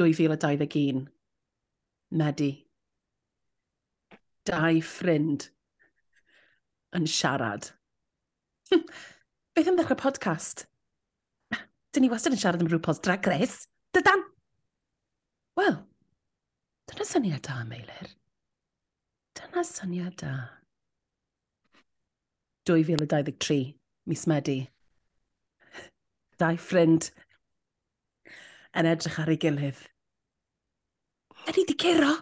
2021, Medi. Dau ffrind yn siarad. Beth yn ddechrau podcast? Dyn ni wastad yn siarad am rhywbeth Drag Race. Dydan! Wel, dyna syniad da, Meilir. Dyna syniad da. 2023, mis Medi. Dau ffrind yn edrych ar ei gilydd. Ydy di cero?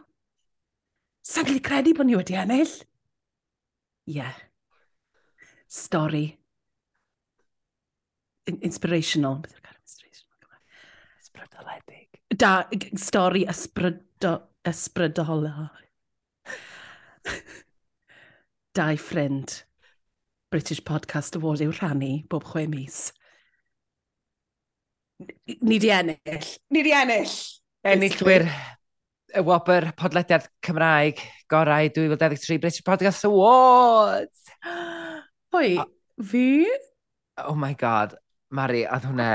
Sa'n gallu credu bod ni wedi ennill? Ie. Yeah. Stori. In Inspirational. Ysbrydoledig. Da, stori ysbrydo, ysbrydolol. Dau ffrind British Podcast Award yw rhannu bob chwe mis. Ni di ennill. Ni di ennill. Enillwyr y Wobr podlediad Cymraeg gorau 2013 British Podcast Awards. Pwy? Oh, fi? Oh my god. Mari, oedd hwnna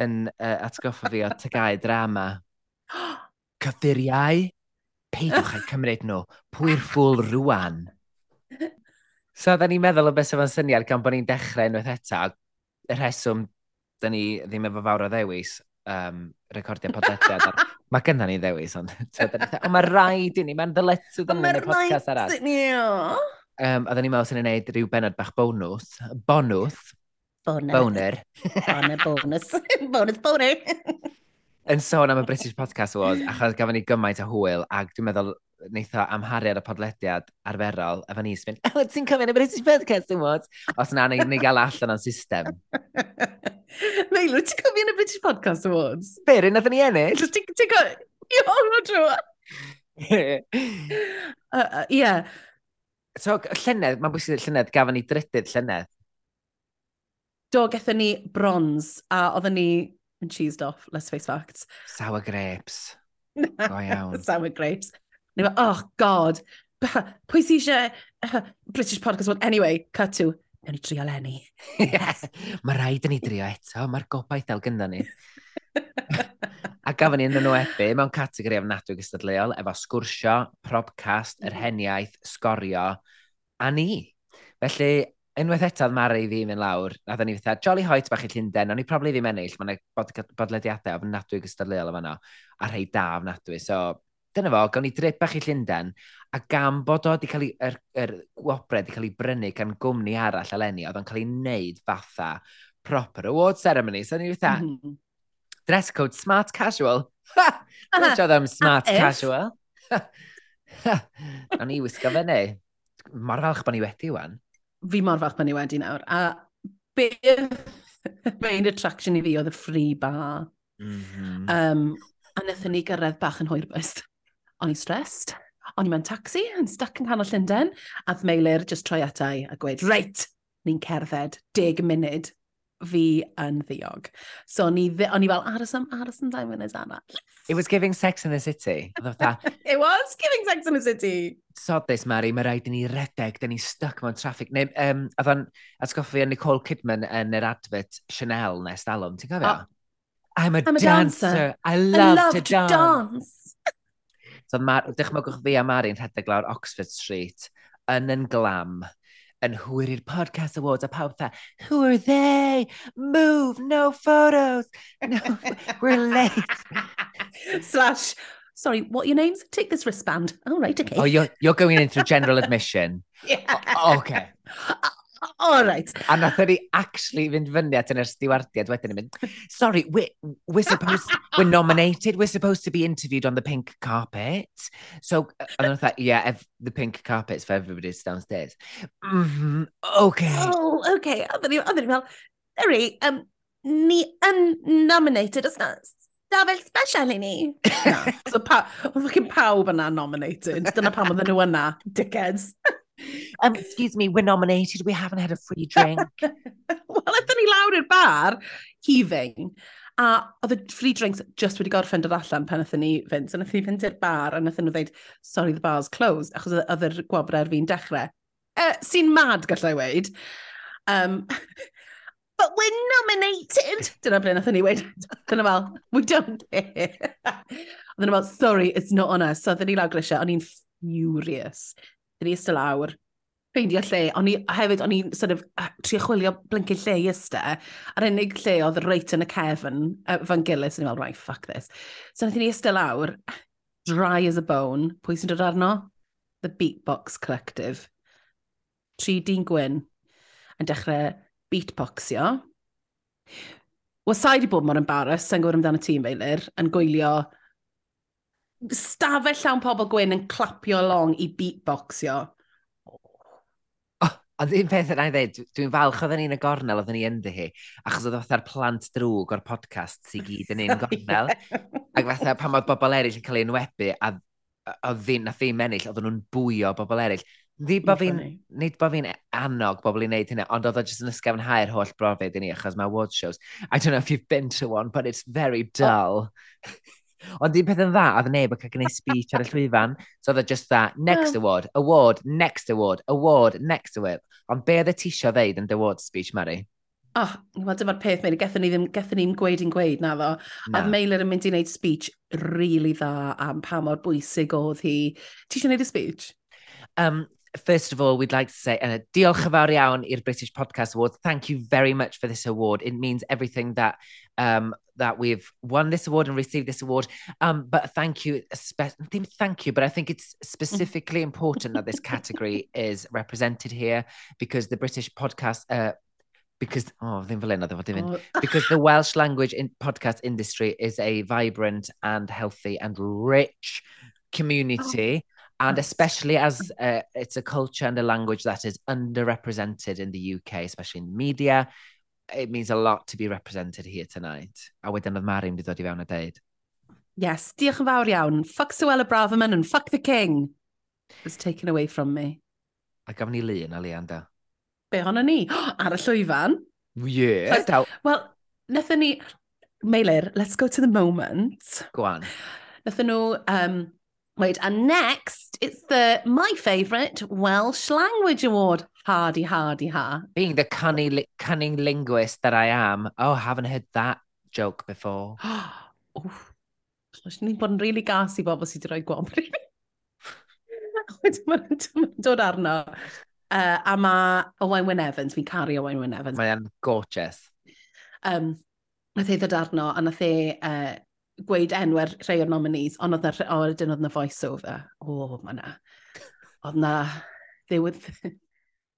yn uh, atgoffa fi o tygau drama. Cyffuriau, Peidwch â'u cymryd nhw. Pwy'r ffwl rwan. So, da ni'n meddwl o beth sef sy'n syniad gan bod ni'n dechrau unwaith eto. Y rheswm da ni ddim efo fawr o ddewis um, recordio podlediad. ar... mae gynna ni ddewis, ond mae rhaid i ni, mae'n ddyletw ddyn ni'n podcast arall. Mae'n rhaid i ni, Um, oedden ni'n meddwl sy'n ei wneud rhyw benod bach bonus. Bonus. Boner. Boner. Boner, bonus. bonus, boner. Yn sôn am y British Podcast Awards, achos gafon ni gymaint o hwyl, ac dwi'n meddwl wnaetho amharu ar y podlediad arferol, a fan is mynd, oh, ti'n cofio yn y British Podcast Awards? Os na, neu, gael allan o'n system. Meilw, ti'n cofio yn y British Podcast Awards? Be, rydyn nath ni ennill? Ti'n cofio? Iawn o drwa! Ie. So, llynedd, mae'n bwysig llynedd, gafon ni drydydd llynedd. Do, gethon ni bronze, a oedden ni yn cheesed off, let's face facts. Sour grapes. Go iawn. Sour grapes. And fe, oh god, pwy sy'n eisiau eh, British Podcast One? Anyway, cut to, mewn i trio lenni. yes, mae rhaid yn ei drio eto, mae'r gobaith el gynda ni. a gafon ni yn nhw ebu mewn categori ofnadwy gystadleuol efo sgwrsio, probcast, yr mm-hmm. heniaeth, sgorio, a ni. Felly, unwaith etodd Mari fi mynd lawr, a ni fatha, Jolly Hoyt bach i Llundain, ond i probably ddim ennill, mae'n bod, bodlediadau ofnadwy gystadleuol yma no, a rhai da ofnadwy, so dyna fo, gawn ni drip bach i Llundain, a gam bod o wedi cael ei, er, er gwobred wedi cael ei brynu gan gwmni arall eleni, oedd o'n cael ei wneud fatha proper award ceremony. So, ni fatha, mm -hmm. dress code smart casual. Ha! Dwi'n am smart That casual. a ni wisgo fe neu. Mor falch bod ni wedi, wan. Fi mor falch bod ni wedi nawr. A be... Mae'n attraction i fi oedd y free bar. Mm -hmm. um, a wnaethon ni gyrraedd bach yn hwyrbys. O'n i stressed, o'n i mewn taxi yn stuck yn canol Llundain, a ddmeilir just troi atai a gweud, reit, ni'n cerdded deg munud fi yn ddiog. So o'n i, o'n i fel aros am, aros am dau munud anna. It was giving sex in the city. it was giving sex in the city. Sodus, Mari, mae rhaid i ni redeg, da ni stuck mewn traffic. Neu, um, oedd o'n atgoffi yn Nicole Kidman yn yr advert Chanel nes dalwm, ti'n cofio? Oh. I'm a, I'm a dancer. dancer. I love, I love to, to dance. dance. So Mar, dychmygwch fi a Mari'n rhedeg lawr Oxford Street yn yn glam yn hwyr i'r podcast awards a pawb tha, who are they? Move, no photos, no, we're late. Slash, sorry, what are your names? Take this wristband. All right, okay. Oh, you're, you're going in through general admission. yeah. O okay. All right. A nath ni actually fynd fyny at yn yr stiwardiad wedyn yn mynd, sorry, we're, we're, supposed, we're nominated, we're supposed to be interviewed on the pink carpet. So, uh, and I thought, yeah, the pink carpet's for everybody downstairs. Mm -hmm, okay. Oh, okay. Oedden ni, oedden ni fel, sorry, um, ni yn nominated, os na, stafell special i ni. so, pa, fucking pawb yna nominated. Dyna pam oedden nhw yna, dickheads um, excuse me, we're nominated, we haven't had a free drink. Wel, ydyn ni lawr i'r bar, heaving, a oedd y free drinks just wedi gorffen dod allan pan ydyn ni fynd. So ethon ni fynd i'r bar a ethon nhw dweud, sorry, the bar's closed, achos oedd yr gwobr ar fi'n dechrau. Uh, sy'n mad, gallai weid. Um, but we're nominated. Dyna ble nath ni wedi. Dyna fel, we don't care. Dyna fel, sorry, it's not on us. So, dyn ni lawr grisiau, o'n i'n furious. Dyn ni ystod lawr, ffeindio lle, o'n i hefyd, o'n i'n sort of, trio chwilio blinkin lle i ysta, a'r unig lle oedd reit yn y cefn, uh, fan Gillis, o'n i'n meddwl, right, fuck this. So nath ni ysta lawr, dry as a bone, pwy sy'n dod arno? The Beatbox Collective. Tri dyn gwyn yn dechrau beatboxio. Wasai di bod mor embarrass, sa'n gwybod amdano tîm feilir, yn gwylio stafell llawn pobl gwyn yn clapio along i beatboxio. Ond un peth yna i ddweud, dwi'n falch oedden ni'n y gornel oedden ni ynddi hi, achos oedd fatha'r plant drwg o'r podcast sy'n gyd yn un gornel. ac fatha pan oedd bobl eraill yn cael ei enwebu, a oedd ddyn na ddim ennill, oedden nhw'n bwyo bobl eraill. Nid bo fi'n nid bo fi'n annog bobl i wneud hynny, ond oedd o jyst yn ysgafnhau'r holl brofiad i ni, achos mae award shows. I don't know if you've been to one, but it's very dull. Oh. Ond un peth yn dda, oedd neb yn cael gwneud speech ar y llwyfan, so oedd just that, next award, award, next award, award, next award. Ond be oedd y tisio ddeud yn dy award speech, Mary? Oh, wel dyma'r peth, Meilir, gethon ni ddim, gethon ni'n gweud i'n gweud na ddo. Na. A Meilir yn mynd i wneud speech really dda am pa mor bwysig oedd hi. Ti eisiau wneud y speech? Um, first of all, we'd like to say uh, diolch yn fawr iawn i'r British Podcast Awards. Thank you very much for this award. It means everything that um, that we've won this award and received this award. Um, but thank you, thank you, but I think it's specifically important that this category is represented here because the British Podcast uh, because oh ddim fel oh. because the Welsh language in podcast industry is a vibrant and healthy and rich community. Oh and especially as uh, it's a culture and a language that is underrepresented in the UK, especially in media, it means a lot to be represented here tonight. A wedyn oedd Mari wedi dod i fewn a deud. Yes, diolch yn fawr iawn. Fuck Suella Braverman and fuck the king. It was taken away from me. A gafon ni lun, Alianda. Be honno ni? Ar y llwyfan. Yeah. Wel, nethon ni... Meilir, let's go to the moment. Go on. Nethon nhw um, Wait, and next, it's the my favourite Welsh Language Award. Hardy, hardy, ha. Being the cunning, li cunning linguist that I am. Oh, I haven't heard that joke before. Oes ni'n bod yn really gas i bobl sydd wedi rhoi gwobr i fi. Mae'n dod arno. Uh, a mae Owain Wyn Evans, fi'n caru Owain Wyn Evans. Mae'n gorgeous. Um, nath e ddod arno a nath e uh, gweud enwer rhai o'r nominees, ond oedd na, o, dyn oedd na voice-over. O, oh, ma na. Oedd na, would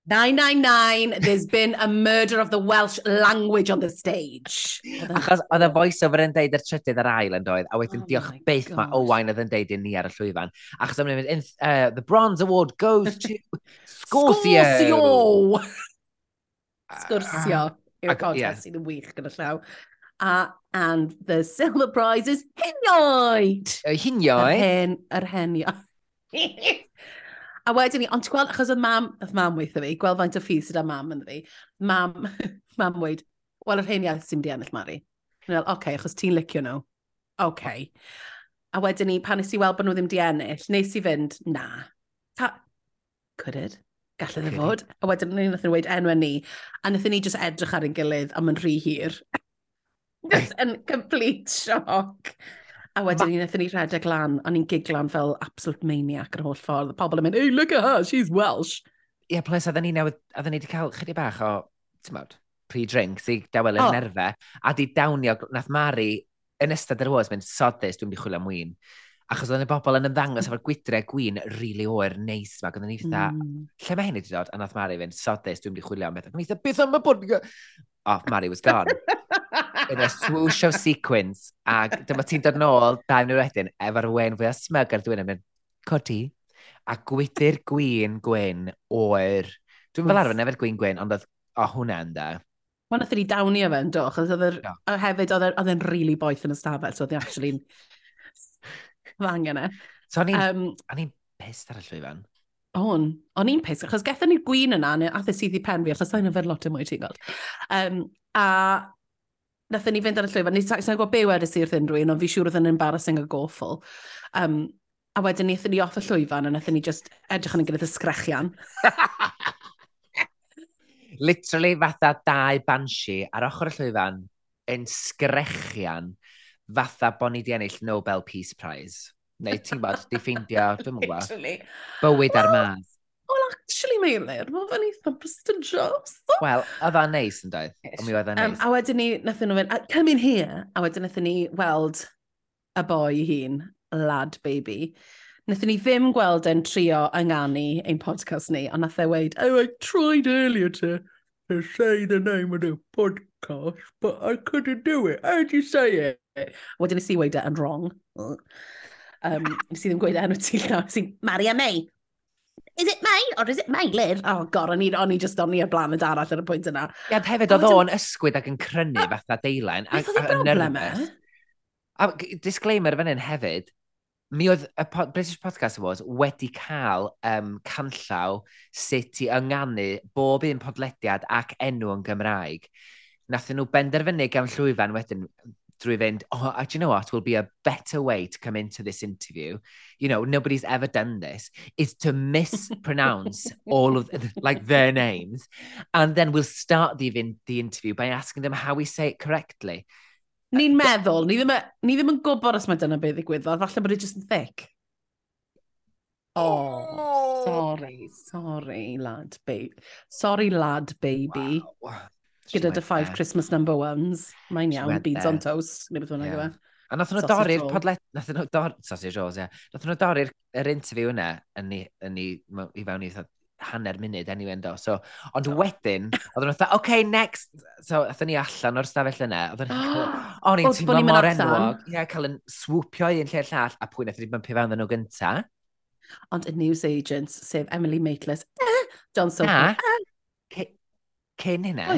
999, there's been a murder of the Welsh language on the stage. Achos oedd y voice-over yn deud yr trydydd ar ail yn doedd, a wedyn oh diolch beth mae Owain oedd yn deud i ni ar y llwyfan. Achos oedd yn mynd, uh, the bronze award goes to Scorsio! Scorsio! Scorsio! Ah, yw'r contest sydd yn wych gyda llaw a and the silver prize is hunioed. Y hunioed? Yr hen, yr henioed. a wedyn ni, ond ti'n gweld, achos oedd mam, oedd mam weithio fi, gweld faint o ffys sydd â mam yn fi, mam, mam weid, wel yr hen iaith sy'n di ennill Mari. Yn fel, oce, okay, achos ti'n licio nhw. Oce. Okay. A wedyn ni, pan nes i weld bod nhw ddim di ennill, nes i fynd, na. Ta, cydyd, gallai ddefod. A wedyn ni, nath nhw weid enw ni, a nath ni just edrych ar ein gilydd, am yn rhy hir. Just yn complete shock. A wedyn ni wnaethon ni rhedeg lan, a ni'n giglan fel absolute maniac yr holl ffordd. Pobl yn mynd, hey, look at her, she's Welsh. Ie, yeah, plus, oedden ni newydd, oedden ni wedi cael chydig bach o, ti'n mawr, pre-drink, sy'n dawel yn oh. nerfe, a di dawnio, nath Mari, yn ystod yr oes, mynd, sodus, dwi'n mynd i chwilio am wyn. Achos oedden y bobl yn ymddangos efo'r gwydre gwyn really oer neis hmm. ma. Oedden ni fydda, mm. lle mae hyn wedi dod? A nath Mari fynd, sodus, dwi'n mynd i chwilio am beth. Ac beth am y bod... Oh, Mari was gone. yn y of sequins. A dyma ti'n dod nôl, da yn yr edyn, efo'r wen fwy o smyg ar dwi'n mynd, codi. A gwydyr gwyn gwyn o'r... Dwi'n fel arfer nefyd gwyn gwyn, ond oedd o hwnna da. Mae nath ni dawnio fe yn do, achos oedd yr, no. hefyd oedd e'n really boeth yn y stafell, so oedd e'n actually fang yna. E. So o'n i'n um, pissed ar y llwyfan. O'n, o'n i'n pissed, achos gethon ni'r gwyn yna, neu athys sydd i pen fi, achos o'n i'n fel lot o mwy ti'n gweld. Um, a Nathon ni fynd ar y llwyfan, ni'n sa'n gwybod be wedys i wrth unrhyw un, ond fi siŵr oedd yn embarrassing a awful. Um, a wedyn ni ni off y llwyfan, a nathon ni just edrych yn y gyda'r sgrechian. Literally fatha dau bansi ar ochr y llwyfan yn sgrechian fatha bod ni di ennill Nobel Peace Prize. Neu ti'n bod, di ffeindio, dwi'n mwyn gwybod, bywyd ar math literally meilir, mae fe'n eitha prestidio. Wel, oedd a'n neis yn dweud, ond mi oedd a'n neis. Um, a wedyn ni, nathyn nhw fynd, come in here, a wedyn nathyn ni weld y boi hun, lad baby. Nathyn ni ddim gweld e'n trio ynganu ein podcast ni, ond nath e weid, oh, I tried earlier to, to say the name of the podcast, but I couldn't do it. How do you say it? Wedyn nes i weid it e yn wrong. Um, nes i ddim gweud enw ti llaw, nes i Maria May. Is it mine? Or is it my? Oh, god, o'n i, on i just o'n i ar blaen yn darall ar y pwynt yna. Ia, yeah, hefyd, oedd o'n ysgwyd ac yn crynu fatha deilen. Beth oedd y broblem e? A disclaimer fan hyn hefyd, mi oedd y po British Podcast Awards wedi cael um, canllaw sut i ynganu bob un podlediad ac enw yn Gymraeg. Nathyn nhw benderfynu gan llwyfan wedyn drwy fynd, oh, do you know what, will be a better way to come into this interview. You know, nobody's ever done this, is to mispronounce all of, the, like, their names. And then we'll start the, the interview by asking them how we say it correctly. Ni'n uh, meddwl, ni ddim, ni ddim yn gwybod os mae dyna beth ddigwyddodd, falle bod e just yn thick. Oh, oh, sorry, sorry, lad, baby. Sorry, lad, baby. Wow gyda dy five Christmas number ones. Mae'n iawn, beads on toast, neu beth hwnna yeah. gyda. E. A nath nhw dorri'r podlet... Nath nhw dor... Sausage rolls, ie. Nath nhw dorri'r yr interview yna yn ni, yn ni, i fewn i hanner munud anyway endo. So, ond oh. wedyn, oedden nhw'n dweud, OK, next. So, oedden ni allan o'r stafell yna. Oedden nhw'n o'n i'n teimlo mor enwog. Ie, cael yn swwpio i un lle llall, a pwy nath i bympio fewn nhw gynta. Ond y news agents, sef Emily Maitlis, eh? John Sophie, eh? cyn hynna?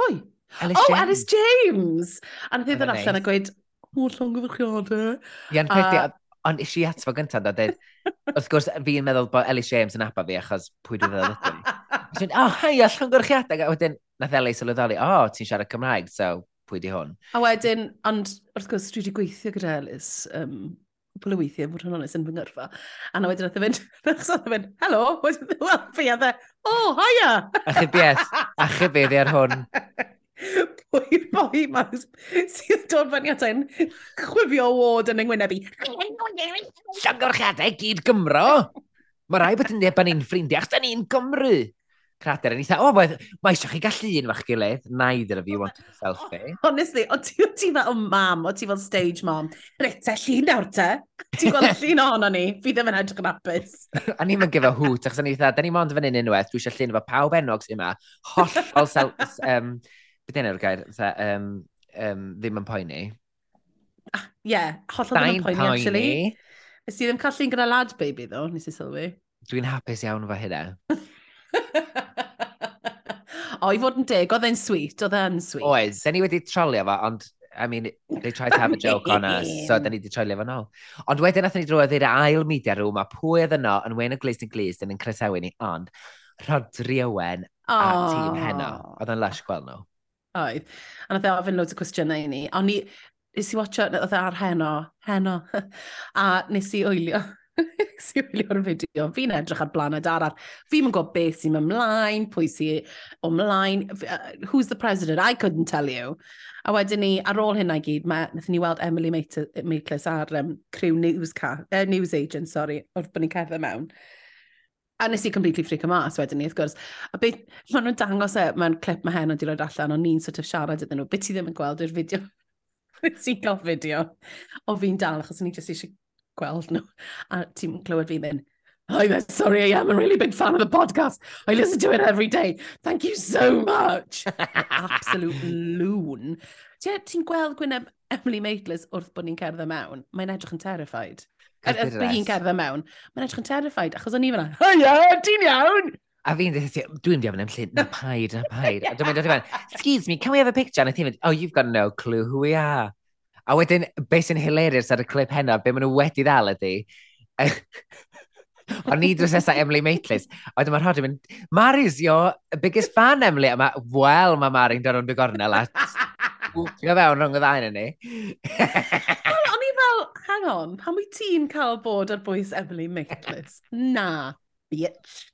Hoi. Ellis oh, James. Alice James! A nath ei ddod allan a gweud, o, llongyfrchiadau. Ia'n peth, ond eisiau i atfo gyntaf, da, dweud, wrth gwrs, fi'n meddwl bod Ellis James yn aba fi, achos pwy dwi'n meddwl ydyn. Dwi'n dweud, o, hai, a llongyrchiadau. A wedyn, nath Ellis sylweddoli, o, oh, ti'n siarad Cymraeg, so pwy di hwn. A wedyn, ond wrth gwrs, dwi wedi gweithio gyda Elis, um, cwpl o weithiau, fod yn onest, yn fy ngyrfa. A na wedyn, nath e fynd, nath e fynd, helo, wel, fi a dde, oh, haia! Achub yes, achub eddi ar hwn. Pwy boi ma sydd dod fan i atyn chwifio wod yn yngwyneb i. Llongorchadau gyd Gymro! Mae rai bod yn neb yn ein ffrindiau, chda'n ni'n Gymru! crater yn eitha, o, mae, mae eisiau chi gallu un fach gilydd, neither of you want a selfie. Honestly, o ti, o ti fel mam, o ti fel stage mam, rete llun nawr te, ti'n gweld llun ohono ni, fi ddim yn edrych yn apus. a ni'n mynd gyfo hwt, achos o'n eitha, da ni mond fan hyn unwaith, dwi eisiau llun efo pawb enwog sy'n yma, hollol sel... um, Beth yna'r gair, um, um, ddim yn poeni. Ah, ie, yeah, hollol ddim yn poeni, poeni, actually. Nes i ddim cael llun gyda lad baby, ddo, nes i sylwi. Dwi'n hapus iawn efo hynna. o, i fod yn deg, oedd e'n sweet, oedd e'n sweet. Oes, da ni wedi trolio fo, ond I mean, they tried to have a joke on us, so da ni wedi trolio fo nôl. Ond wedyn nath ni drwodd i'r ail media room, a pwy oedd yno yn wein o glist yn glist yn yn cresewi ni, ond Rodri Owen a tîm heno. Oedd yn lush gweld nhw. Oedd. A nath e ofyn loads o cwestiynau i ni. Ond ni, nes i watcho, oedd e ar heno, heno, a nes i wylio Si'n wylio'r fideo, fi'n edrych ar blaned arall. Fi'n mynd gwybod beth sy'n ymlaen, pwy sy'n ymlaen, who's the president, I couldn't tell you. A wedyn ni, ar ôl hynna i gyd, mae, nath ni weld Emily Maitlis ar um, crew news, ca, uh, news agent, sorry, wrth bod ni'n cerdded mewn. A nes i completely freak am mas wedyn ni, wrth gwrs. A beth, maen nhw'n dangos e, mae'n clip mae hen o'n di roed allan, o'n ni'n sort of siarad iddyn nhw, beth ti ddim yn gweld i'r fideo. Nes i'n cael fideo o fi'n dal, achos o'n i jyst eisiau gweld nhw. A ti'n clywed fi'n mynd, oh, I'm sorry, I am a really big fan of the podcast. I listen to it every day. Thank you so much. Absolute loon. Ti'n gweld Gwyneb Emily Maitlis wrth bod ni'n cerdded mewn? Mae'n edrych yn terrified. Ers bod hi'n cerdded mewn, mae'n edrych yn terrified, achos o'n i fyna, Hia, ti'n iawn? A fi'n dweud, dwi'n diafod am llyn, na paid, na paid. A dwi'n mynd, excuse me, can we have a picture? And I think, oh, you've got no clue who we are. A wedyn, beth sy'n hilarious ar y clip heno, be maen nhw wedi ddal ydi, o'n i drws nesaf Emily Maitlis, a wedyn mae'r hodyn mynd, Mari's your biggest fan, Emily. A mae, wel, mae Mari'n dod o'n dy gornel a gwpio fewn rhwng y ddain yn ni. O'n i fel, hang on, pan wyt ti'n cael bod ar bwys Emily Maitlis? Na, bitch.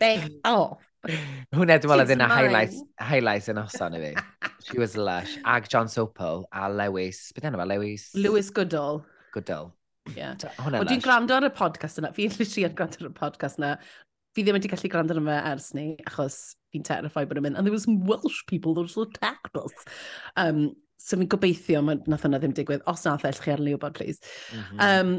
Beg off. Hwne, dwi'n meddwl oedd yna highlights, highlights yn oson i fi. She was lush. Ag John Sopel a Lewis, beth enw Lewis? Lewis Goodall. Goodall. Yeah. Hwne Dwi'n gwrando ar y podcast yna. Fi'n literally yn gwrando ar y podcast yna. Fi ddim wedi gallu gwrando ar yma ers ni, achos fi'n terrified bod yn mynd. And there was some Welsh people that were attacked us. Um, so fi'n gobeithio, nath yna ddim digwydd. Os nath eich chi ar Leo Bod, please. Mm -hmm. um,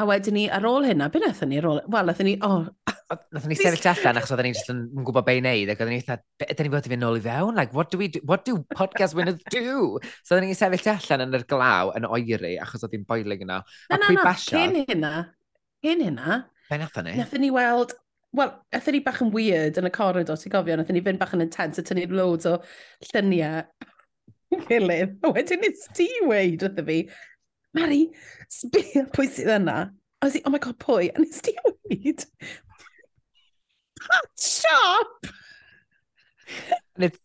A wedyn ni, ar ôl hynna, beth wnaethon ni ar ôl... Wel, wnaethon ni... Oh. Wnaethon ni sefyll allan achos oedden ni jyst yn gwybod be i wneud ac oedden ni eitha, ydyn ni fod i fynd nôl i fewn? Like, what do, we do, what do podcast winners do? So oedden ni sefyll allan yn yr glaw yn oeri achos oedd hi'n boiling yna. Na, na, na, cyn hynna, cyn hynna, Be nathon ni? Nathon ni weld... Wel, nathon ni bach yn weird yn y corridor, ti'n gofio? Nathon ni fynd bach yn intense a tynnu loads o lluniau gilydd. A wedyn nes ti weid wrtho fi, Mari, sbio pwy sydd yna. A i, oh my god, pwy? A nes ti weid? Pat shop! And it's...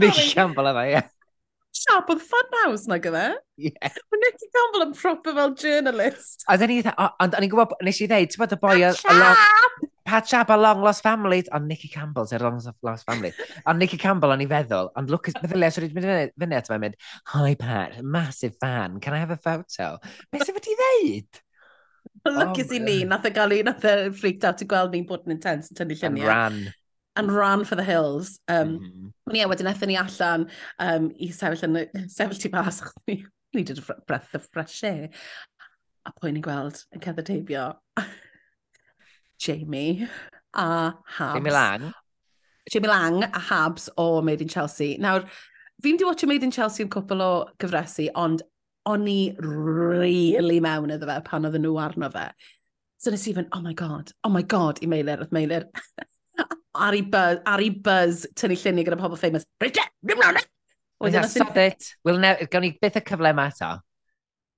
Misian fel yna, ie. Sharp oedd fun house na gyda. E? Ie. Mae Nicky Campbell yn proper fel journalist. A dyn ni, ond o'n i'n gwybod, nes i ddeud, ti'n bod y boi... Pat shop! Patch up a long lost family. Ond Nicky Campbell, sef long lost family. Ond Nicky Campbell o'n i feddwl. Ond look meddylia, sori, dwi'n mynd fyny ato fe'n mynd, Hi Pat, massive fan, can I have a photo? Beth sef the ddeud? Lucas i ni, nath e gael un, nath e freaked out i gweld ni'n bod yn intense yn tynnu lluniau. Ran and ran for the hills. Um, mm -hmm. Ie, yeah, wedyn eithon e ni allan um, i sefyll yn sefyll tu bas, ni did a breath of fresh air. A pwy ni'n gweld yn cedd teibio. Jamie a Habs. Jamie Lang. Jamie Lang a Habs o Made in Chelsea. Nawr, fi'n di watch Made in Chelsea yn cwpl o gyfresu, ond o'n i really mewn iddo fe pan oedden nhw arno fe. So nes i fynd, oh my god, oh my god, i Meilir, oedd Meilir. ar i buzz, ar i buzz, tynnu lluniau gyda pobl famous. Bridget, ddim rhan e! Wedyn yeah, stop it. We'll never, gawn ni byth y cyfle yma eto.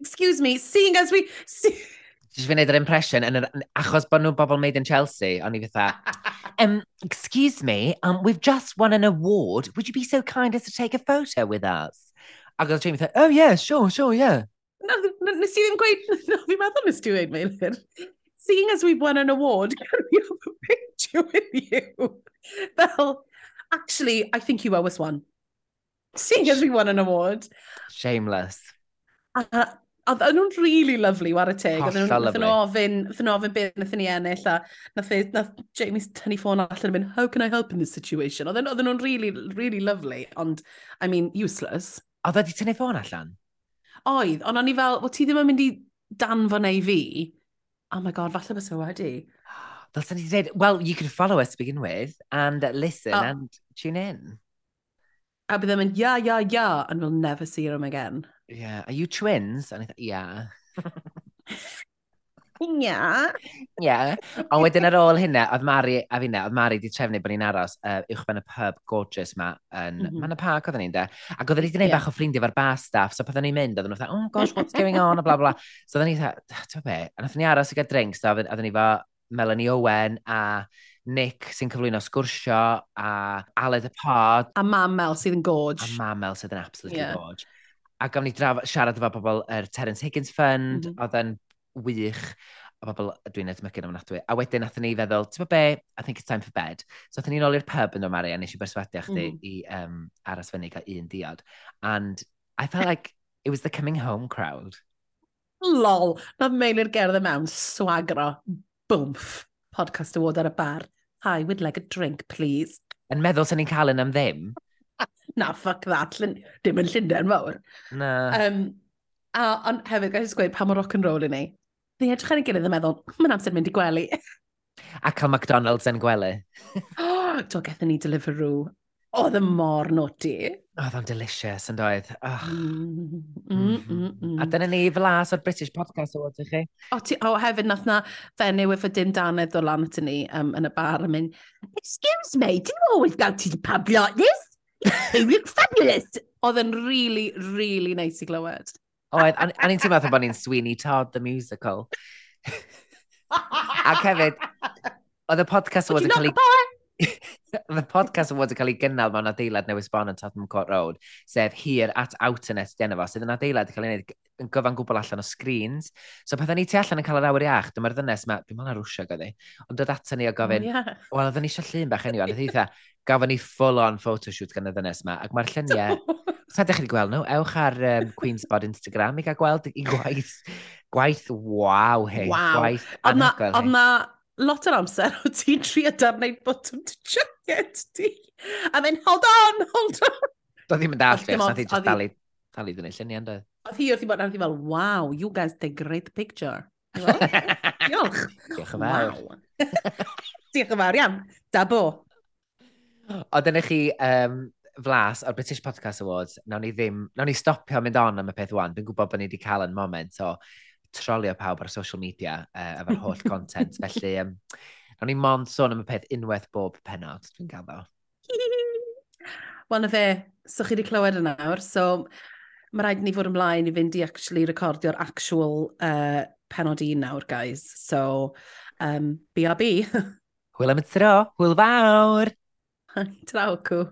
Excuse me, seeing as we... See Jyst fi'n neud yr impression, yn yr, achos bod nhw'n bobl made in Chelsea, o'n i fatha, um, excuse me, um, we've just won an award. Would you be so kind as to take a photo with us? Ac oedd Jamie fatha, oh yeah, sure, sure, yeah. No, no, nes i ddim gweud, no, fi'n meddwl nes ti dweud, Meilir. Seeing as we've won an award, can we have a picture with you? Fel, actually, I think you owe us one. Seeing as we won an award. Shameless. A Oedd nhw'n really lovely, war y teg. Oedd nhw'n ofyn, nhw'n ofyn beth nath ni ennill, a nath, nath Jamie's tynnu ffôn allan yn mynd, how can I help in this situation? Oedd nhw'n really, really lovely, ond, I mean, useless. Oedd wedi tynnu ffôn allan? Oedd, ond o'n i fel, wel, ti ddim yn mynd i danfo neu fi. Oh my god, falle bys wedi. Fel sy'n dweud, well, you can follow us to begin with, and listen, oh. and tune in. A bydd yn mynd, yeah, yeah, yeah, and we'll never see him again. Yeah. Are you twins? And I thought, yeah. Ia. yeah. Ond wedyn ar ôl hynna, oedd Mari, a finna, oedd Mari wedi trefnu bod ni'n aros uh, uwch ben y pub gorgeous ma yn mm -hmm. Ma'n y Park oedden ni'n de. Ac oedden ni wedi gwneud yeah. bach o ffrindiau fo'r bar staff, so oedden ni'n mynd, oedden nhw'n dweud, oh gosh, what's going on, a bla bla. So oedden ni'n dweud, ti'n be, a nath ni aros i gael drinks, so oedden ni fo Melanie Owen a Nick sy'n cyflwyno sgwrsio a Aled y Pod. A Mam Mel sydd yn gorge. A Mam Mel sydd yn absolutely yeah. gorge a gafon ni draf, siarad efo pobl yr er Terence Higgins Fund, mm -hmm. oedd yn wych, a bobl dwi'n edmygu yn ofnadwy. A wedyn nath ni feddwl, ti'n be, I think it's time for bed. So nath ni'n ôl i'r pub yn Mari, a nes i berswadio chdi mm. i um, aros fyny cael un diod. And I felt like it was the coming home crowd. Lol, na meilir gerdd y mewn, swagro, bwmff, podcast award ar y bar. Hi, would like a drink, please. Yn meddwl sy'n ni'n cael yn am ddim na, fuck that, Llyn... dim yn Llundain fawr. Na. Um, a, ond hefyd, gael gweud pa mor rock and roll i ni. Ni edrych ar ei gilydd yn meddwl, mae'n amser mynd i gwely. a cael McDonald's yn gwely. do, gethon ni Deliveroo. Oedd y mor noti. Oedd o'n delicious yn doedd. Oh. Mm, mm, mm, mm. A dyna ni flas o'r British Podcast Awards i chi. O, ti, o hefyd nath na fenyw efo dim danedd o lan at ni um, yn y bar yn mynd, Excuse me, do you always go to the pub like this? You look fabulous! Oedd yn really, really nice i glywed. Oedd, a ni'n teimlo bod ni'n Sweeney Todd, the musical. Ac hefyd, oedd y podcast oedd yn cael ei... Fydd y podcast yn fod yn cael ei gynnal mewn adeilad newydd sbon yn Tottenham Court Road, sef hir at Outernet Outnet fo, sydd yn adeilad yn cael ei wneud yn gyfan gwbl allan o screens. So pethau ni tu allan yn cael yr awyr iach, dyma'r ddynes yma, dwi'n mynd ar rwsio gyda ond dod ato ni o gofyn, oh, yeah. wel, oedden ni eisiau llun bach enw, ond eitha, gafon ni full-on photoshoot gan y ddynes yma, ac mae'r lluniau, sa ydych chi wedi gweld nhw, ewch ar um, Queen's Queenspod Instagram i gael gweld i gwaith, gwaith waw hyn, wow. gwaith anhygoel hyn. Oedd na lot o'r amser o ti'n trio darnau bottom to jacket ti. A mynd, hold on, hold on. Doedd ddim yn dall fi, nath i just dalu, dalu dyn ei lluniau, doedd. Oedd hi wrth i bod, nath i fel, wow, you guys take great picture. Diolch. Diolch yn fawr. Diolch yn fawr, iawn. Da bo. Oedd yn chi um, flas o'r British Podcast Awards, nawn ni ddim, nawn ni stopio mynd on am y peth wan. Dwi'n gwybod bod ni wedi cael yn moment o so trolio pawb ar social media uh, efo'r holl content. Felly, um, Ro'n ni mond sôn am y peth unwaith bob penod, dwi'n gaddo. Wel na fe, so chi wedi clywed yn awr, so mae rhaid ni fod ymlaen i fynd i actually recordio'r actual uh, penod un nawr, guys. So, um, BRB. Hwyl am y tro, hwyl fawr! Trawcw.